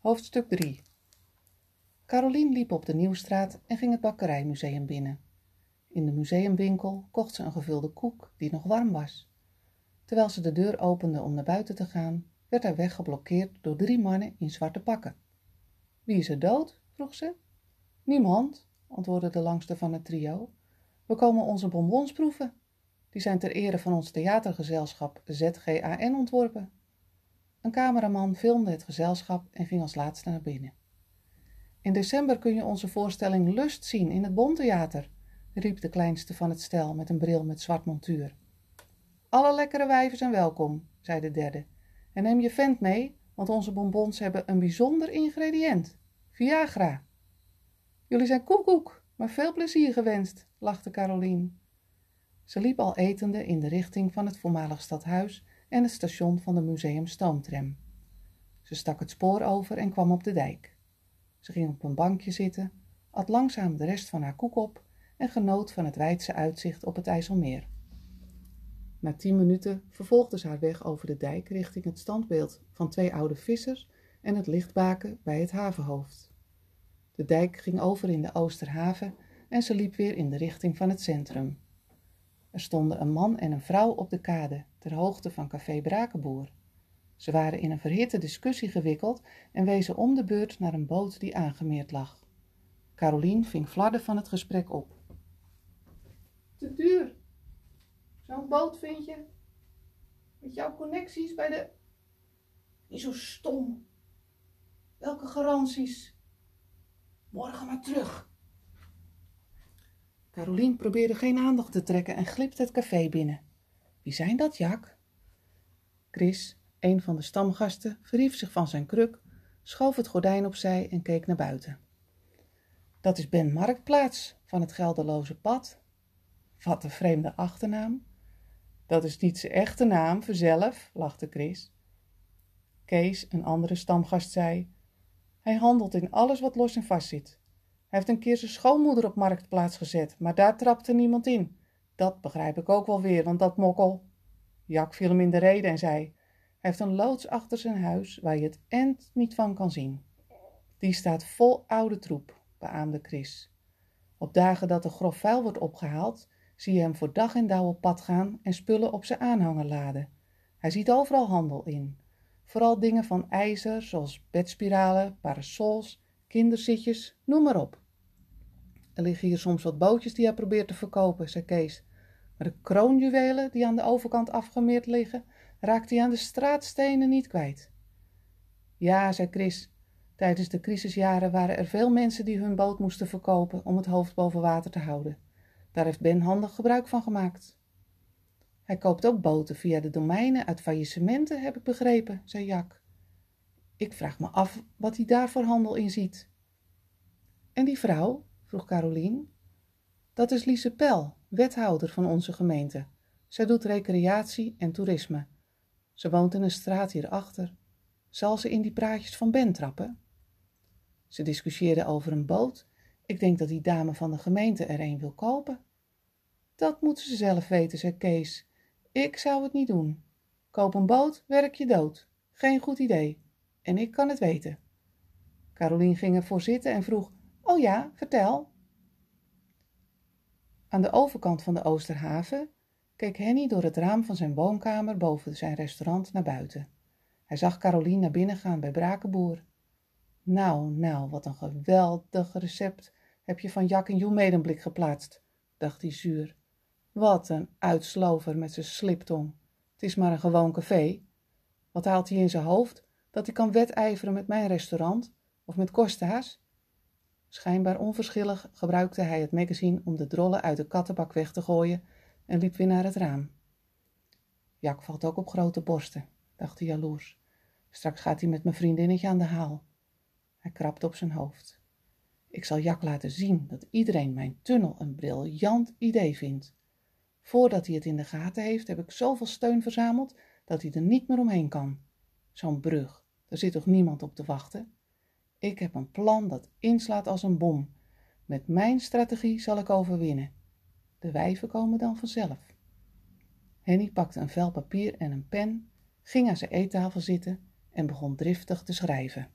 Hoofdstuk 3 Carolien liep op de Nieuwstraat en ging het bakkerijmuseum binnen. In de museumwinkel kocht ze een gevulde koek die nog warm was. Terwijl ze de deur opende om naar buiten te gaan, werd haar weg geblokkeerd door drie mannen in zwarte pakken. Wie is er dood? vroeg ze. Niemand, antwoordde de langste van het trio. We komen onze bonbons proeven. Die zijn ter ere van ons theatergezelschap ZGAN ontworpen. Een cameraman filmde het gezelschap en ging als laatste naar binnen. In december kun je onze voorstelling Lust zien in het Bontheater, riep de kleinste van het stel met een bril met zwart montuur. Alle lekkere wijven zijn welkom, zei de derde. En neem je vent mee, want onze bonbons hebben een bijzonder ingrediënt: Viagra. Jullie zijn koekoek, maar veel plezier gewenst, lachte Carolien. Ze liep al etende in de richting van het voormalig stadhuis en het station van de museum stoomtram. Ze stak het spoor over en kwam op de dijk. Ze ging op een bankje zitten, at langzaam de rest van haar koek op en genoot van het wijdse uitzicht op het IJsselmeer. Na tien minuten vervolgde ze haar weg over de dijk richting het standbeeld van twee oude vissers en het lichtbaken bij het havenhoofd. De dijk ging over in de Oosterhaven en ze liep weer in de richting van het centrum. Er stonden een man en een vrouw op de kade, ter hoogte van café Brakenboer. Ze waren in een verhitte discussie gewikkeld en wezen om de beurt naar een boot die aangemeerd lag. Carolien ving flarden van het gesprek op. Te duur. Zo'n boot vind je? Met jouw connecties bij de... Niet zo stom. Welke garanties? Morgen maar terug. Carolien probeerde geen aandacht te trekken en glipte het café binnen. Wie zijn dat, Jak? Chris, een van de stamgasten, verhief zich van zijn kruk, schoof het gordijn opzij en keek naar buiten. Dat is Ben Marktplaats van het geldeloze pad. Wat een vreemde achternaam. Dat is niet zijn echte naam, verzelf, lachte Chris. Kees, een andere stamgast, zei: Hij handelt in alles wat los en vast zit. Hij heeft een keer zijn schoonmoeder op marktplaats gezet, maar daar trapte niemand in. Dat begrijp ik ook wel weer, want dat mokkel. Jak viel hem in de rede en zei: Hij heeft een loods achter zijn huis waar je het end niet van kan zien. Die staat vol oude troep, beaamde Chris. Op dagen dat er grof vuil wordt opgehaald, zie je hem voor dag en dauw op pad gaan en spullen op zijn aanhanger laden. Hij ziet overal handel in. Vooral dingen van ijzer, zoals bedspiralen, parasols, kinderzitjes, noem maar op. Er liggen hier soms wat bootjes die hij probeert te verkopen, zei Kees. Maar de kroonjuwelen die aan de overkant afgemeerd liggen, raakt hij aan de straatstenen niet kwijt. Ja, zei Chris. Tijdens de crisisjaren waren er veel mensen die hun boot moesten verkopen om het hoofd boven water te houden. Daar heeft Ben handig gebruik van gemaakt. Hij koopt ook boten via de domeinen uit faillissementen, heb ik begrepen, zei Jak. Ik vraag me af wat hij daar voor handel in ziet. En die vrouw? Vroeg Carolien. Dat is Lise Pel, wethouder van onze gemeente. Zij doet recreatie en toerisme. Ze woont in een straat hierachter. Zal ze in die praatjes van Ben trappen? Ze discussieerden over een boot. Ik denk dat die dame van de gemeente er een wil kopen. Dat moeten ze zelf weten, zei Kees. Ik zou het niet doen. Koop een boot, werk je dood. Geen goed idee. En ik kan het weten. Carolien ging ervoor zitten en vroeg: Oh ja, vertel. Aan de overkant van de Oosterhaven keek Henny door het raam van zijn woonkamer boven zijn restaurant naar buiten. Hij zag Carolien naar binnen gaan bij Brakenboer. Nou, nou, wat een geweldig recept heb je van Jak en Joe Medemblik geplaatst, dacht hij zuur. Wat een uitslover met zijn sliptong. Het is maar een gewoon café. Wat haalt hij in zijn hoofd dat hij kan wedijveren met mijn restaurant of met Costa's? Schijnbaar onverschillig gebruikte hij het magazine om de drollen uit de kattenbak weg te gooien en liep weer naar het raam. Jak valt ook op grote borsten, dacht jaloers. Straks gaat hij met mijn vriendinnetje aan de haal. Hij krabde op zijn hoofd. Ik zal Jak laten zien dat iedereen mijn tunnel een briljant idee vindt. Voordat hij het in de gaten heeft, heb ik zoveel steun verzameld dat hij er niet meer omheen kan. Zo'n brug, daar zit toch niemand op te wachten? Ik heb een plan dat inslaat als een bom. Met mijn strategie zal ik overwinnen. De wijven komen dan vanzelf. Henny pakte een vel papier en een pen, ging aan zijn eettafel zitten en begon driftig te schrijven.